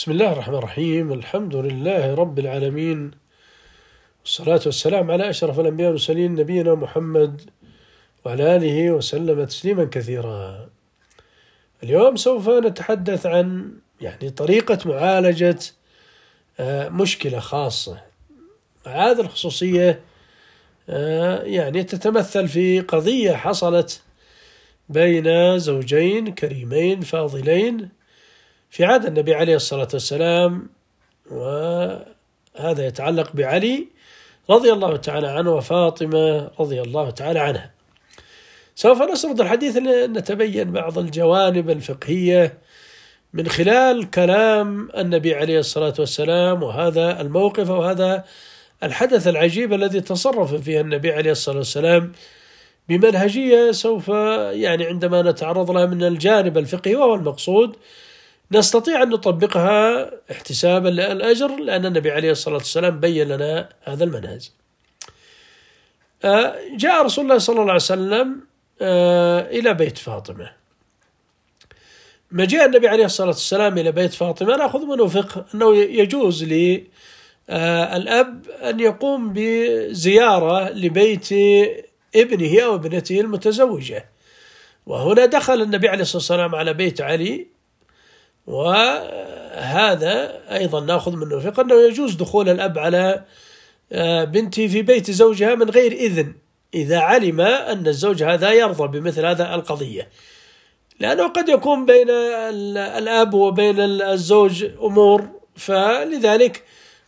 بسم الله الرحمن الرحيم الحمد لله رب العالمين والصلاة والسلام على أشرف الأنبياء والمرسلين نبينا محمد وعلى آله وسلم تسليما كثيرا اليوم سوف نتحدث عن يعني طريقة معالجة مشكلة خاصة هذه الخصوصية يعني تتمثل في قضية حصلت بين زوجين كريمين فاضلين في عهد النبي عليه الصلاة والسلام وهذا يتعلق بعلي رضي الله تعالى عنه وفاطمة رضي الله تعالى عنها. سوف نسرد الحديث نتبين بعض الجوانب الفقهية من خلال كلام النبي عليه الصلاة والسلام وهذا الموقف وهذا الحدث العجيب الذي تصرف فيه النبي عليه الصلاة والسلام بمنهجية سوف يعني عندما نتعرض لها من الجانب الفقهي وهو المقصود نستطيع أن نطبقها احتسابا للأجر لأن النبي عليه الصلاة والسلام بين لنا هذا المنهج. آه، جاء رسول الله صلى الله عليه وسلم آه، إلى بيت فاطمة. مجيء النبي عليه الصلاة والسلام إلى بيت فاطمة نأخذ منه فقه أنه يجوز للأب آه، أن يقوم بزيارة لبيت ابنه أو ابنته المتزوجة. وهنا دخل النبي عليه الصلاة والسلام على بيت علي. وهذا أيضا نأخذ منه فقه أنه يجوز دخول الأب على آه، بنته في بيت زوجها من غير إذن إذا علم أن الزوج هذا يرضى بمثل هذا القضية. لأنه قد يكون بين الأب وبين الزوج أمور فلذلك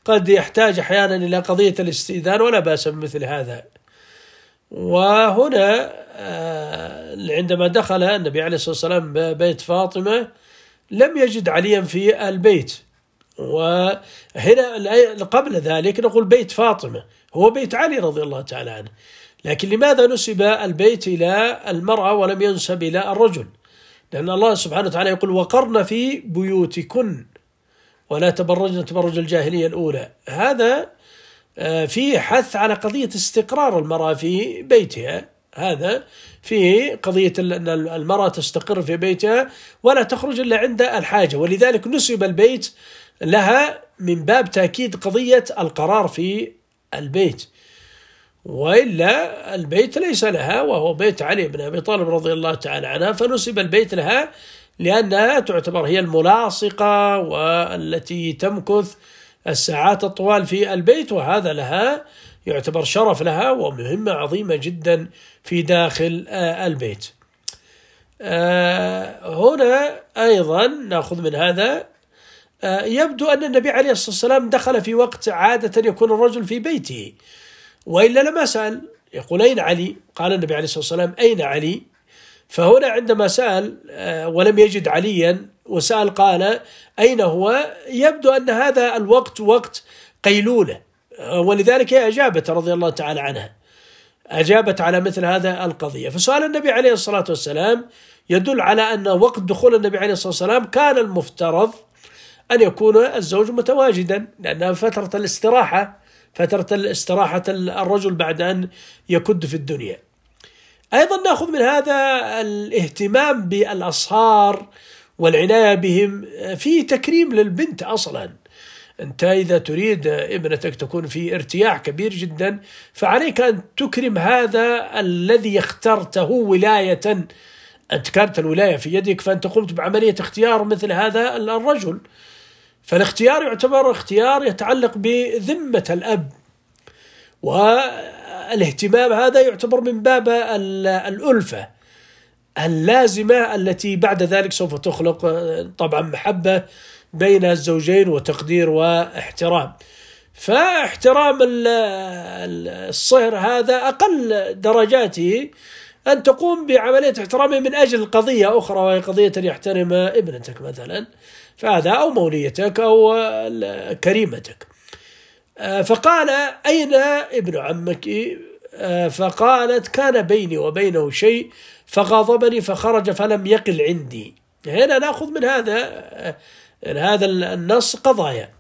قد يحتاج أحيانا إلى قضية الاستئذان ولا بأس بمثل هذا. وهنا آه، عندما دخل النبي عليه الصلاة والسلام بيت فاطمة لم يجد عليا في البيت. وهنا قبل ذلك نقول بيت فاطمة هو بيت علي رضي الله تعالى عنه. لكن لماذا نسب البيت إلى المرأة ولم ينسب إلى الرجل؟ لأن الله سبحانه وتعالى يقول وقرن في بيوتكن ولا تبرجن تبرج الجاهلية الأولى. هذا آه، في حث على قضية استقرار المرأة في بيتها. هذا في قضية أن المرأة تستقر في بيتها ولا تخرج إلا عند الحاجة. ولذلك نسب البيت لها من باب تأكيد قضية القرار في البيت. وإلا البيت ليس لها وهو بيت علي بن أبي طالب رضي الله تعالى عنها فنسب البيت لها لأنها تعتبر هي الملاصقة والتي تمكث الساعات الطوال في البيت وهذا لها يعتبر شرف لها ومهمة عظيمة جدا في داخل آه، البيت. آه، هنا أيضا نأخذ من هذا آه، يبدو أن النبي عليه الصلاة والسلام دخل في وقت عادة يكون الرجل في بيته. وإلا لما سأل يقول أين علي؟ قال النبي عليه الصلاة والسلام أين علي؟ فهنا عندما سأل ولم يجد عليا وسأل قال أين هو؟ يبدو أن هذا الوقت وقت قيلولة. ولذلك هي أجابت رضي الله تعالى عنها. أجابت على مثل هذا القضية. فسؤال النبي عليه الصلاة والسلام يدل على أن وقت دخول النبي عليه الصلاة والسلام كان المفترض أن يكون الزوج متواجدا لأنها فترة الاستراحة فترة الاستراحة الرجل بعد أن يكد في الدنيا. أيضا نأخذ من هذا الاهتمام بالأصهار والعناية بهم في تكريم للبنت أصلا. أنت إذا تريد ابنتك تكون في ارتياح كبير جدا فعليك أن تكرم هذا الذي اخترته ولاية. أنت كانت الولاية في يدك فأنت قمت بعملية اختيار مثل هذا الرجل. فالاختيار يعتبر اختيار يتعلق بذمة الأب. والاهتمام هذا يعتبر من باب الألفة اللازمة التي بعد ذلك سوف تخلق طبعا محبة. بين الزوجين وتقدير واحترام. فاحترام الصهر هذا أقل درجاته أن تقوم بعملية احترامه من أجل قضية أخرى وهي قضية أن يحترم ابنتك مثلا فهذا أو موليتك أو كريمتك. فقال أين ابن عمك؟ فقالت كان بيني وبينه شيء فغاضبني فخرج فلم يقل عندي. هنا نأخذ من هذا يعني هذا النص قضايا.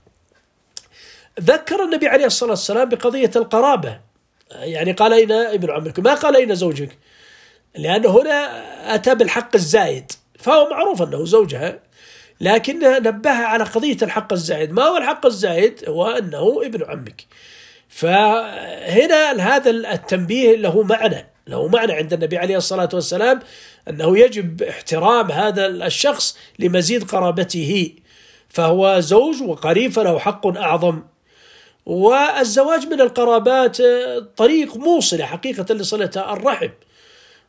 ذكر النبي عليه الصلاة والسلام بقضية القرابة. يعني قال أين ابن عمك ما قال أين زوجك؟ لأنه هنا أتى بالحق الزايد فهو معروف أنه زوجها لكن نبه على قضية الحق الزائد ما هو الحق الزائد هو أنه ابن عمك. فهنا هذا التنبيه له معنى له معنى عند النبي عليه الصلاة والسلام أنه يجب احترام هذا الشخص لمزيد قرابته. فهو زوج وقريب فله حق أعظم. والزواج من القرابات طريق موصلة حقيقة لصلة الرحم.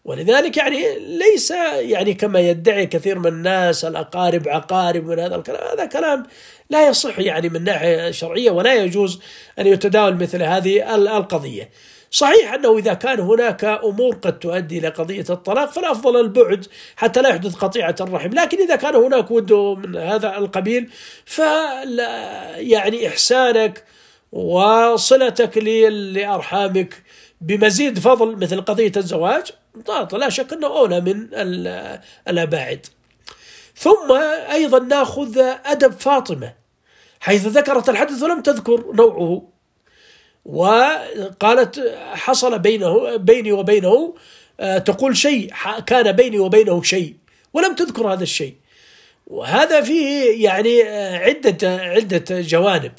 ولذلك يعني ليس يعني كما يدعي كثير من الناس الأقارب عقارب من هذا الكلام. هذا كلام لا يصح يعني من ناحية شرعية ولا يجوز أن يتداول مثل هذه القضية. صحيح أنه إذا كان هناك أمور قد تؤدي إلى قضية الطلاق فالأفضل البعد حتى لا يحدث قطيعة الرحم لكن إذا كان هناك ود من هذا القبيل فلا يعني إحسانك وصلتك لأرحامك بمزيد فضل مثل قضية الزواج لا شك أنه أولى من الأباعد. ثم أيضا نأخذ أدب فاطمة حيث ذكرت الحدث ولم تذكر نوعه. وقالت حصل بينه بيني وبينه آه، تقول شيء كان بيني وبينه شيء ولم تذكر هذا الشيء. وهذا فيه يعني آه، عدة عدة جوانب.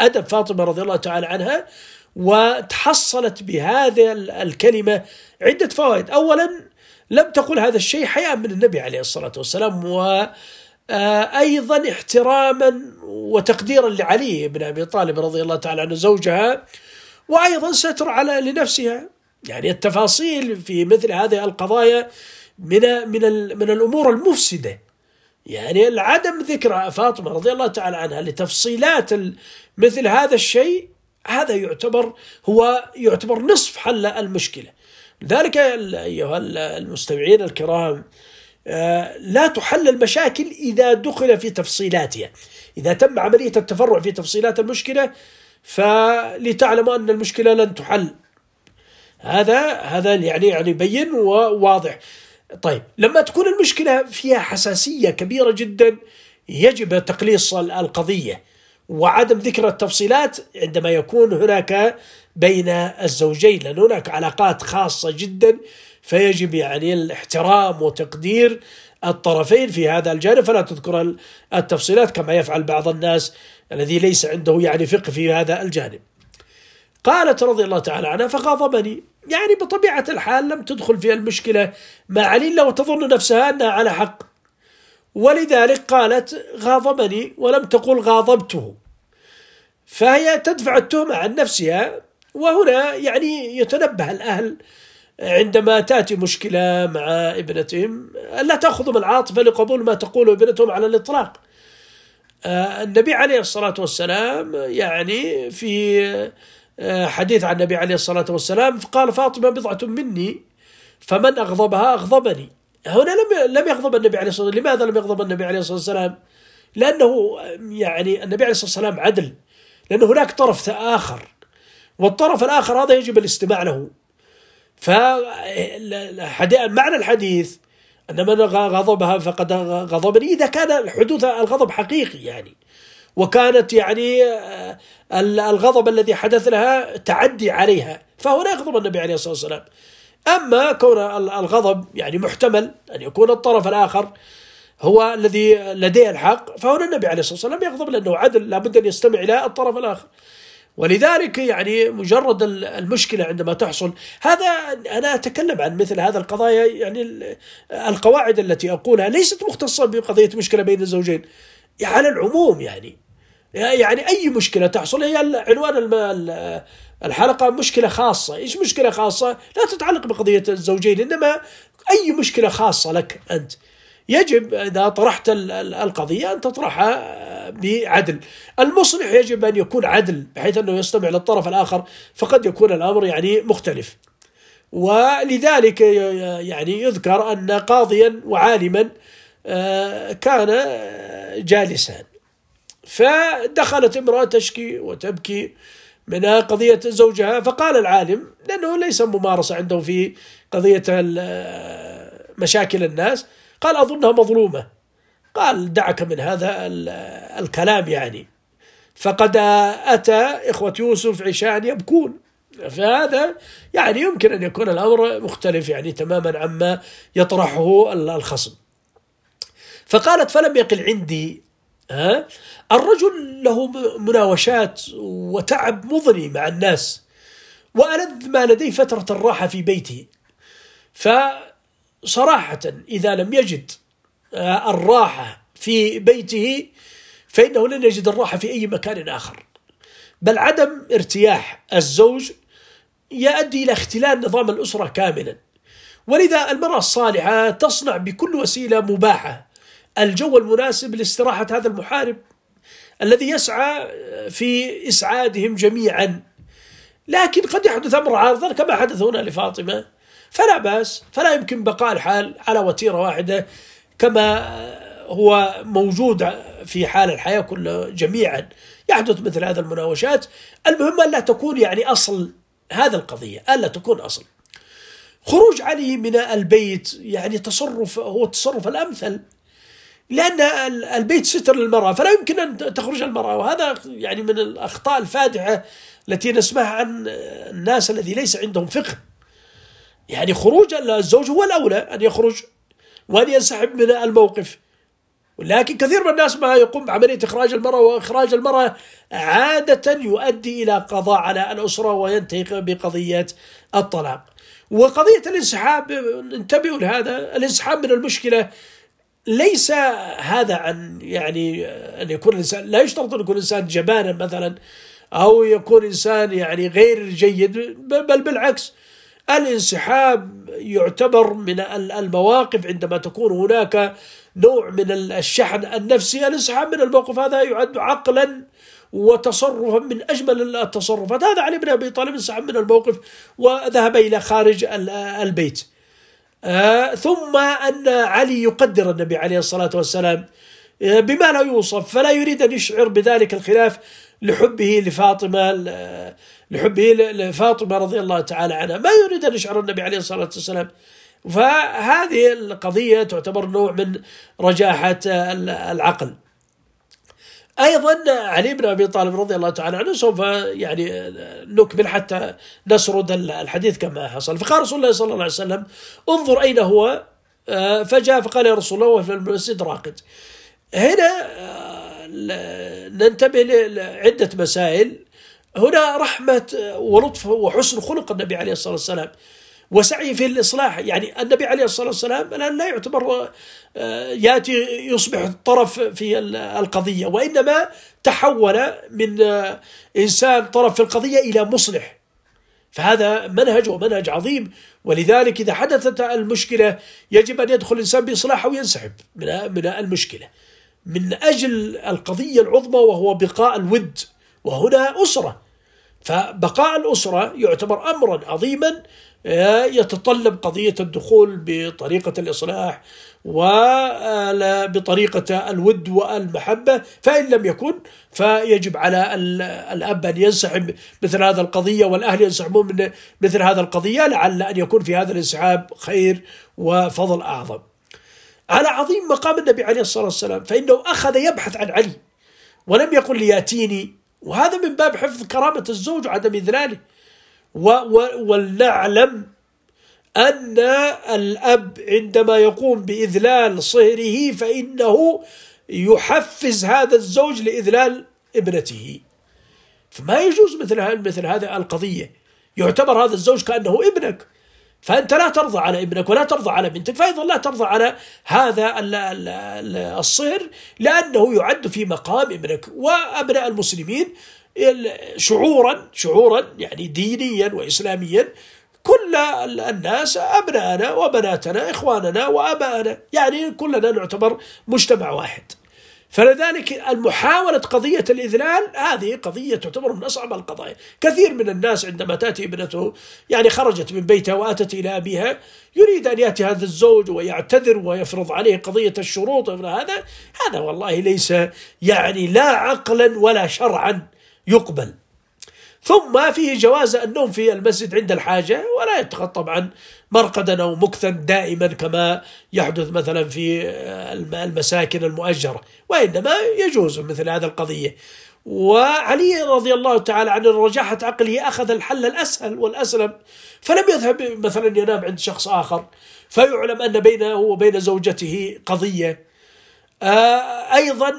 أدب فاطمة رضي الله تعالى عنها وتحصلت بهذه الكلمة عدة فوائد. أولا لم تقل هذا الشيء حياء من النبي عليه الصلاة والسلام وأيضا احتراما وتقديرا لعلي بن أبي طالب رضي الله تعالى عنه زوجها وأيضا ستر على لنفسها. يعني التفاصيل في مثل هذه القضايا من من من الأمور المفسدة. يعني عدم ذكر فاطمة رضي الله تعالى عنها لتفصيلات مثل هذا الشيء هذا يعتبر هو يعتبر نصف حل المشكلة. لذلك أيها المستمعين الكرام آه، لا تحل المشاكل إذا دخل في تفصيلاتها. إذا تم عملية التفرع في تفصيلات المشكلة فلتعلموا أن المشكلة لن تحل. هذا هذا يعني يعني بين وواضح. طيب لما تكون المشكلة فيها حساسية كبيرة جدا يجب تقليص القضية. وعدم ذكر التفصيلات عندما يكون هناك بين الزوجين لأن هناك علاقات خاصة جدا فيجب يعني الاحترام وتقدير الطرفين في هذا الجانب. فلا تذكر التفصيلات كما يفعل بعض الناس الذي ليس عنده يعني فقه في هذا الجانب. قالت رضي الله تعالى عنها فغاضبني يعني بطبيعة الحال لم تدخل في المشكلة مع علي إلا وتظن نفسها أنها على حق. ولذلك قالت غاضبني ولم تقل غاضبته فهي تدفع التهمة عن نفسها وهنا يعني يتنبه الأهل عندما تأتي مشكلة مع ابنتهم ألا تأخذوا العاطفة لقبول ما تقوله ابنتهم على الإطلاق. آه، النبي عليه الصلاة والسلام يعني في آه، حديث عن النبي عليه الصلاة والسلام قال فاطمة بضعة مني فمن أغضبها أغضبني. هنا لم لم يغضب النبي عليه الصلاة والسلام. لماذا لم يغضب النبي عليه الصلاة والسلام؟ لأنه يعني النبي عليه الصلاة والسلام عدل. لأن هناك طرف آخر. والطرف الآخر هذا يجب الاستماع له. فمعنى الحديث أن من غضبها فقد غضبني إذا كان حدوث الغضب حقيقي يعني. وكانت يعني آه، الغضب الذي حدث لها تعدي عليها. فهنا يغضب النبي عليه الصلاة والسلام. أما كون الغضب يعني محتمل أن يكون الطرف الآخر هو الذي لديه الحق فهنا النبي عليه الصلاة والسلام يغضب لأنه عدل لابد أن يستمع إلى الطرف الآخر. ولذلك يعني مجرد المشكلة عندما تحصل هذا أنا أتكلم عن مثل هذا القضايا يعني القواعد التي أقولها ليست مختصة بقضية مشكلة بين الزوجين. على العموم يعني يعني أي مشكلة تحصل هي عنوان الحلقة مشكلة خاصة. إيش مشكلة خاصة؟ لا تتعلق بقضية الزوجين إنما أي مشكلة خاصة لك أنت. يجب إذا طرحت القضية أن تطرحها بعدل. المصلح يجب أن يكون عدل بحيث أنه يستمع للطرف الآخر فقد يكون الأمر يعني مختلف. ولذلك يعني يذكر أن قاضيا وعالما آه، كان جالسان. فدخلت امرأة تشكي وتبكي من قضية زوجها فقال العالم لأنه ليس ممارسة عنده في قضية مشاكل الناس. قال أظنها مظلومة. قال دعك من هذا الكلام يعني. فقد أتى إخوة يوسف عشاء يبكون. فهذا يعني يمكن أن يكون الأمر مختلف يعني تماما عما يطرحه الخصم. فقالت فلم يقل عندي ها؟ الرجل له مناوشات وتعب مضني مع الناس وألذ ما لديه فترة الراحة في بيته. فصراحة إذا لم يجد آه، الراحة في بيته فإنه لن يجد الراحة في أي مكان آخر. بل عدم ارتياح الزوج يؤدي إلى اختلال نظام الأسرة كاملا. ولذا المرأة الصالحة تصنع بكل وسيلة مباحة. الجو المناسب لاستراحة هذا المحارب الذي يسعى في إسعادهم جميعا. لكن قد يحدث أمر عارضا كما حدث هنا لفاطمة. فلا بأس فلا يمكن بقاء الحال على وتيرة واحدة كما هو موجود في حال الحياة كله جميعا. يحدث مثل هذا المناوشات. المهم ألا تكون يعني أصل هذا القضية ألا تكون أصل. خروج علي من البيت يعني تصرف هو التصرف الأمثل لأن البيت ستر للمرأة فلا يمكن أن تخرج المرأة. وهذا يعني من الأخطاء الفادحة التي نسمعها عن الناس الذي ليس عندهم فقه. يعني خروج الزوج هو الأولى أن يخرج وأن ينسحب من الموقف. لكن كثير من الناس ما يقوم بعملية إخراج المرأة وإخراج المرأة عادة يؤدي إلى قضاء على الأسرة وينتهي بقضية الطلاق. وقضية الانسحاب انتبهوا لهذا الانسحاب من المشكلة ليس هذا عن يعني أن يكون الإنسان لا يشترط أن يكون الإنسان جبانا مثلا أو يكون إنسان يعني غير جيد بل بالعكس الانسحاب يعتبر من المواقف عندما تكون هناك نوع من الشحن النفسي. الانسحاب من الموقف هذا يعد عقلا وتصرفا من أجمل التصرفات. هذا علي بن أبي طالب انسحب من الموقف وذهب إلى خارج البيت. آه ثم أن علي يقدر النبي عليه الصلاة والسلام آه، بما لا يوصف فلا يريد أن يشعر بذلك الخلاف. لحبه لفاطمة لحبه لفاطمة رضي الله تعالى عنها. ما يريد أن يشعر النبي عليه الصلاة والسلام. فهذه القضية تعتبر نوع من رجاحة العقل. أيضا علي بن أبي طالب رضي الله تعالى عنه سوف يعني نكمل حتى نسرد الحديث كما حصل. فقال رسول الله صلى الله عليه وسلم انظر أين هو؟ فجاء فقال يا رسول الله وفي المسجد راقد. هنا ننتبه لعده مسائل. هنا رحمة ولطف وحسن خلق النبي عليه الصلاة والسلام. وسعي في الإصلاح. يعني النبي عليه الصلاة والسلام الآن لا يعتبر آه، يأتي يصبح طرف في القضية وإنما تحول من آه، إنسان طرف في القضية إلى مصلح. فهذا منهج ومنهج عظيم. ولذلك إذا حدثت المشكلة يجب أن يدخل الإنسان بإصلاحه وينسحب من المشكلة. من أجل القضية العظمى وهو بقاء الود وهنا أسرة. فبقاء الأسرة يعتبر أمرا عظيما يتطلب قضية الدخول بطريقة الإصلاح وبطريقة الود والمحبة. فإن لم يكن فيجب على الأب أن ينسحب مثل هذا القضية والأهل ينسحبون من مثل هذا القضية لعل أن يكون في هذا الانسحاب خير وفضل أعظم. على عظيم مقام النبي عليه الصلاة والسلام فإنه أخذ يبحث عن علي ولم يقل لياتيني وهذا من باب حفظ كرامة الزوج وعدم إذلاله. ولنعلم أن الأب عندما يقوم بإذلال صهره فإنه يحفز هذا الزوج لإذلال ابنته. فما يجوز مثل مثل هذه القضية. يعتبر هذا الزوج كأنه ابنك. فأنت لا ترضى على ابنك ولا ترضى على بنتك فأيضا لا ترضى على هذا الصهر لأنه يعد في مقام ابنك. وأبناء المسلمين شعورا شعورا يعني دينيا وإسلاميا كل الناس أبنائنا وبناتنا إخواننا وأبائنا يعني كلنا نعتبر مجتمع واحد. فلذلك المحاولة قضية الإذلال هذه قضية تعتبر من أصعب القضايا. كثير من الناس عندما تأتي ابنته يعني خرجت من بيتها وأتت إلى أبيها يريد أن يأتي هذا الزوج ويعتذر ويفرض عليه قضية الشروط هذا هذا والله ليس يعني لا عقلا ولا شرعا يقبل. ثم فيه جواز النوم في المسجد عند الحاجة ولا يتخذ طبعا مرقدا أو مكثا دائما كما يحدث مثلا في المساكن المؤجرة وإنما يجوز مثل هذا القضية. وعلي رضي الله تعالى عن رجاحة عقله أخذ الحل الأسهل والأسلم فلم يذهب مثلا ينام عند شخص آخر فيعلم أن بينه وبين زوجته قضية. آه، أيضا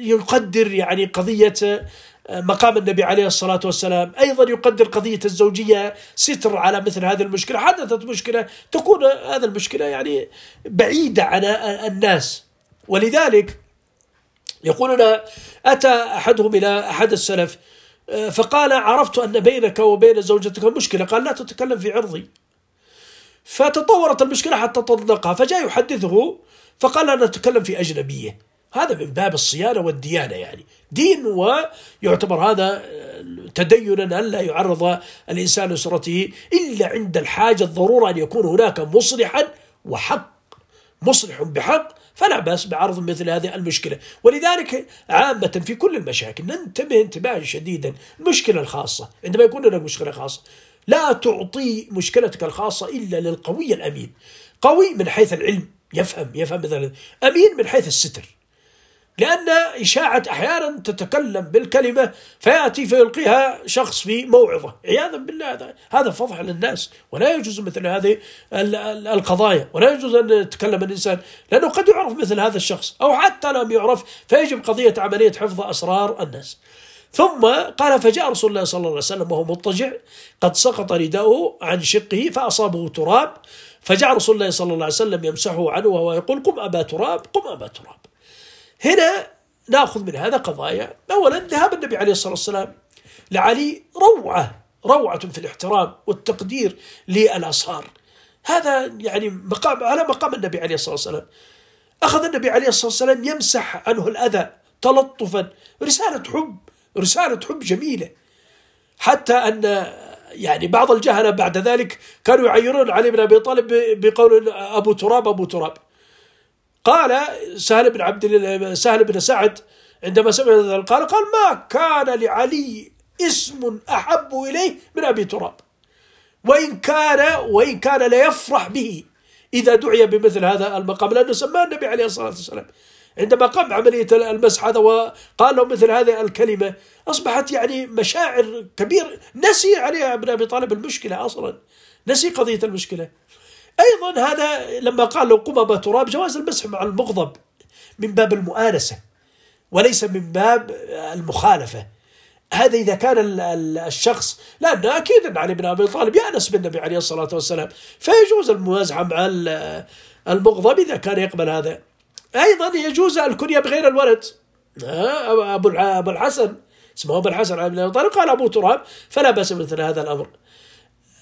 يقدر يعني قضية مقام النبي عليه الصلاة والسلام. أيضا يقدر قضية الزوجية ستر على مثل هذه المشكلة. حدثت مشكلة تكون هذه المشكلة يعني بعيدة عن الناس. ولذلك يقولون أتى أحدهم إلى أحد السلف فقال عرفت أن بينك وبين زوجتك مشكلة. قال لا تتكلم في عرضي. فتطورت المشكلة حتى تطلقها فجاء يحدثه فقال أنا أتكلم في أجنبية. هذا من باب الصيانة والديانة يعني. دين ويعتبر هذا آه، تدينا ألا يعرض الإنسان لأسرته إلا عند الحاجة الضرورة أن يكون هناك مصلحا وحق. مصلح بحق فلا بأس بعرض مثل هذه المشكلة. ولذلك عامة في كل المشاكل ننتبه انتباها شديدا المشكلة الخاصة. عندما يكون لك مشكلة خاصة لا تعطي مشكلتك الخاصة إلا للقوي الأمين. قوي من حيث العلم يفهم يفهم مثلا. أمين من حيث الستر. لأن إشاعة أحيانا تتكلم بالكلمة فيأتي فيلقيها شخص في موعظة. عياذا بالله هذا هذا فضح للناس. ولا يجوز مثل هذه القضايا. ولا يجوز أن يتكلم الإنسان. لأنه قد يعرف مثل هذا الشخص. أو حتى لم يعرف فيجب قضية عملية حفظ أسرار الناس. ثم قال فجاء رسول الله صلى الله عليه وسلم وهو مضطجع قد سقط رداؤه عن شقه فأصابه تراب. فجاء رسول الله صلى الله عليه وسلم يمسحه عنه وهو يقول قم أبا تراب قم أبا تراب. هنا ناخذ من هذا قضايا. اولا ذهاب النبي عليه الصلاة والسلام لعلي روعة روعة في الاحترام والتقدير للاصهار هذا يعني مقام على مقام النبي عليه الصلاة والسلام. أخذ النبي عليه الصلاة والسلام يمسح عنه الأذى تلطفا رسالة حب رسالة حب جميلة. حتى أن يعني بعض الجهلة بعد ذلك كانوا يعيرون علي بن أبي طالب بقول أبو تراب أبو تراب. قال سهل بن عبد سهل بن سعد عندما سمع ذلك قال قال ما كان لعلي اسم أحب إليه من أبي تراب. وإن كان وإن كان ليفرح به إذا دعي بمثل هذا المقام لأنه سماه النبي عليه الصلاة والسلام. عندما قام عملية المسح هذا وقال له مثل هذه الكلمة أصبحت يعني مشاعر كبيرة. نسي عليها ابن أبي طالب المشكلة أصلا. نسي قضية المشكلة. أيضا هذا لما قال لو قمم تراب جواز المسح مع المغضب من باب المؤانسة وليس من باب المخالفة. هذا إذا كان الشخص لأن أكيد علي بن أبي طالب يأنس بالنبي عليه الصلاة والسلام فيجوز الموازحة مع المغضب إذا كان يقبل هذا. أيضا يجوز الكنية بغير الولد. أبو الحسن اسمه أبو الحسن علي بن أبي طالب قال أبو تراب فلا بأس مثل هذا الأمر.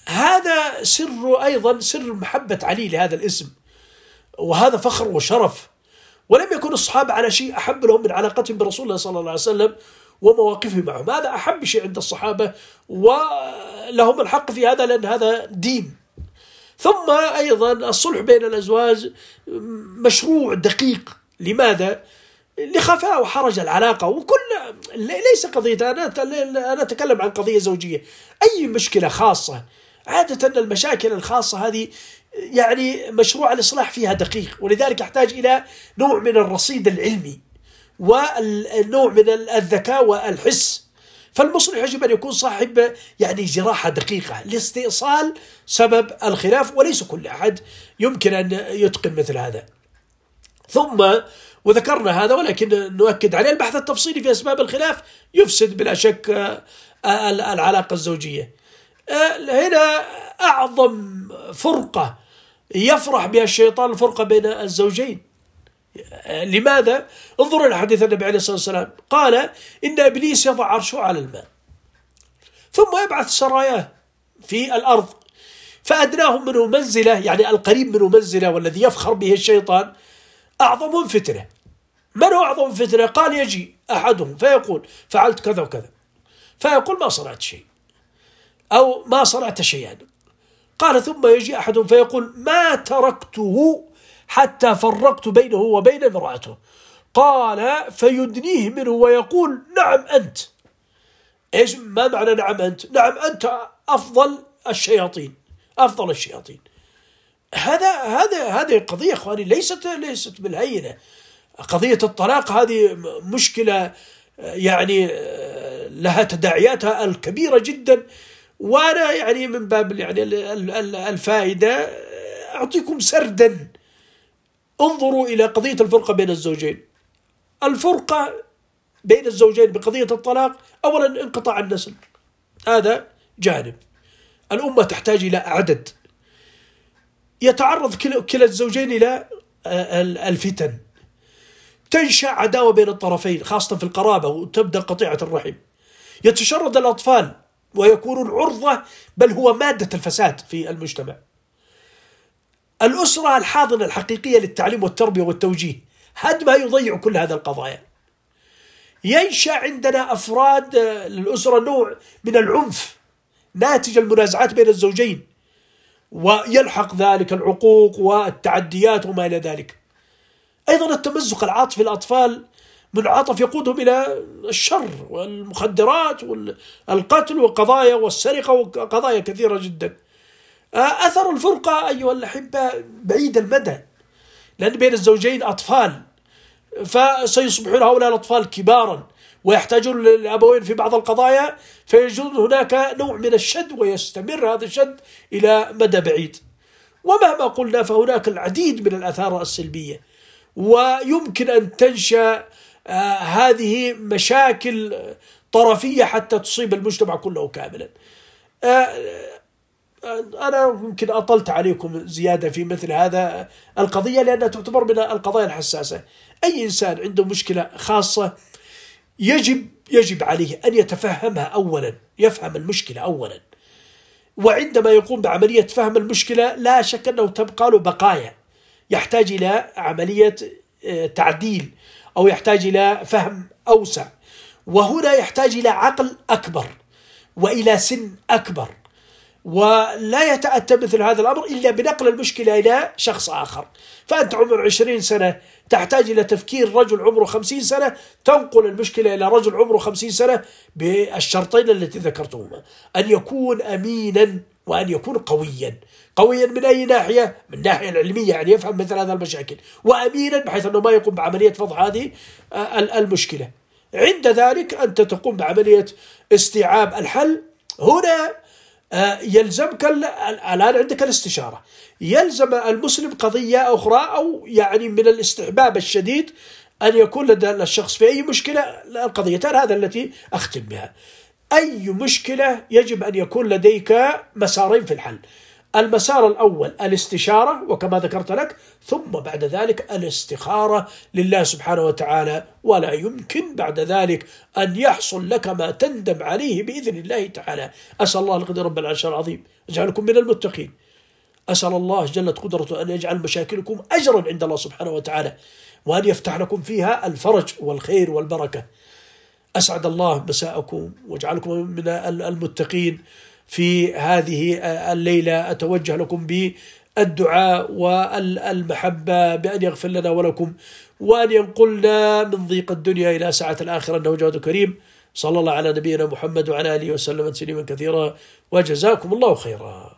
هذا سر أيضا سر محبة علي لهذا الاسم. وهذا فخر وشرف. ولم يكن الصحابة على شيء أحب لهم من علاقتهم برسول الله صلى الله عليه وسلم ومواقفهم معهم. هذا أحب شيء عند الصحابة ولهم الحق في هذا لأن هذا دين. ثم أيضا الصلح بين الأزواج مشروع دقيق. لماذا؟ لخفاء وحرج العلاقة. وكل ليس قضية أنا أنا أتكلم عن قضية زوجية. أي مشكلة خاصة؟ عادة المشاكل الخاصة هذه يعني مشروع الإصلاح فيها دقيق ولذلك يحتاج إلى نوع من الرصيد العلمي والنوع من الذكاء والحس. فالمصلح يجب أن يكون صاحب يعني جراحة دقيقة. لاستئصال سبب الخلاف وليس كل أحد يمكن أن يتقن مثل هذا. ثم وذكرنا هذا ولكن نؤكد عليه البحث التفصيلي في أسباب الخلاف يفسد بلا شك العلاقة الزوجية. هنا أعظم فرقة يفرح بها الشيطان الفرقة بين الزوجين. لماذا؟ انظروا إلى حديث النبي عليه الصلاة والسلام. قال إن إبليس يضع عرشه على الماء ثم يبعث سراياه في الأرض. فأدناهم منه منزلة يعني القريب منه منزلة والذي يفخر به الشيطان أعظمهم فتنة. من هو أعظم فتنة؟ قال يجي أحدهم فيقول فعلت كذا وكذا. فيقول ما صنعت شيء. أو ما صنعت شيئا. قال ثم يجي أحدهم فيقول ما تركته حتى فرقت بينه وبين امرأته. قال فيدنيه منه ويقول نعم أنت. إيش ما معنى نعم أنت؟ نعم أنت أفضل الشياطين أفضل الشياطين. هذا هذا هذه قضية إخواني ليست ليست بالهينة. قضية الطلاق هذه مشكلة يعني لها تداعياتها الكبيرة جدا. وأنا يعني من باب يعني الفائدة أعطيكم سردا. انظروا إلى قضية الفرقة بين الزوجين. الفرقة بين الزوجين بقضية الطلاق أولا انقطاع النسل. هذا جانب. الأمة تحتاج إلى عدد. يتعرض كلا الزوجين إلى آه، الفتن. تنشأ عداوة بين الطرفين خاصة في القرابة وتبدأ قطيعة الرحم. يتشرد الأطفال. ويكونون عرضة بل هو مادة الفساد في المجتمع. الأسرة الحاضنة الحقيقية للتعليم والتربية والتوجيه هدمها يضيع كل هذه القضايا. ينشأ عندنا أفراد للأسرة نوع من العنف ناتج المنازعات بين الزوجين ويلحق ذلك العقوق والتعديات وما إلى ذلك. أيضا التمزق العاطفي الأطفال منعطف يقودهم إلى الشر والمخدرات والقتل وقضايا والسرقة وقضايا كثيرة جدا. أثر الفرقة أيها الأحبة بعيد المدى لأن بين الزوجين أطفال فسيصبحون هؤلاء الأطفال كبارا ويحتاجون الأبوين في بعض القضايا فيجد هناك نوع من الشد ويستمر هذا الشد إلى مدى بعيد. ومهما قلنا فهناك العديد من الآثار السلبية ويمكن أن تنشأ آه، هذه مشاكل طرفية حتى تصيب المجتمع كله كاملا. آه، أنا يمكن أطلت عليكم زيادة في مثل هذا القضية لأنها تعتبر من القضايا الحساسة. أي إنسان عنده مشكلة خاصة يجب يجب عليه أن يتفهمها أولا يفهم المشكلة أولا. وعندما يقوم بعملية فهم المشكلة لا شك أنه تبقى له بقايا. يحتاج إلى عملية آه، تعديل. أو يحتاج إلى فهم أوسع. وهنا يحتاج إلى عقل أكبر وإلى سن أكبر. ولا يتأتى مثل هذا الأمر إلا بنقل المشكلة إلى شخص آخر. فأنت عمر عشرين سنة تحتاج إلى تفكير رجل عمره خمسين سنة تنقل المشكلة إلى رجل عمره خمسين سنة بالشرطين التي ذكرتهما. أن يكون أمينا وأن يكون قويا. قويا من أي ناحية؟ من الناحية العلمية يعني يفهم مثل هذه المشاكل. وأمينا بحيث أنه ما يقوم بعملية فضح هذه آه، المشكلة. عند ذلك أنت تقوم بعملية استيعاب الحل. هنا آه، يلزمك الآن عندك الاستشارة. يلزم المسلم قضية أخرى أو يعني من الاستحباب الشديد أن يكون لدى الشخص في أي مشكلة القضيتان هذا التي أختم بها. أي مشكلة يجب أن يكون لديك مسارين في الحل. المسار الأول الاستشارة وكما ذكرت لك ثم بعد ذلك الاستخارة لله سبحانه وتعالى ولا يمكن بعد ذلك أن يحصل لك ما تندم عليه بإذن الله تعالى. أسأل الله القدر رب العرش العظيم اجعلكم من المتقين. أسأل الله جلت قدرته أن يجعل مشاكلكم أجرا عند الله سبحانه وتعالى وأن يفتح لكم فيها الفرج والخير والبركة. أسعد الله مساءكم واجعلكم من المتقين في هذه الليلة. أتوجه لكم بالدعاء والمحبة بأن يغفر لنا ولكم وأن ينقلنا من ضيق الدنيا إلى سعة الآخرة. أنه جواد كريم. صلى الله على نبينا محمد وعلى آله وسلم تسليما كثيرا. وجزاكم الله خيرا.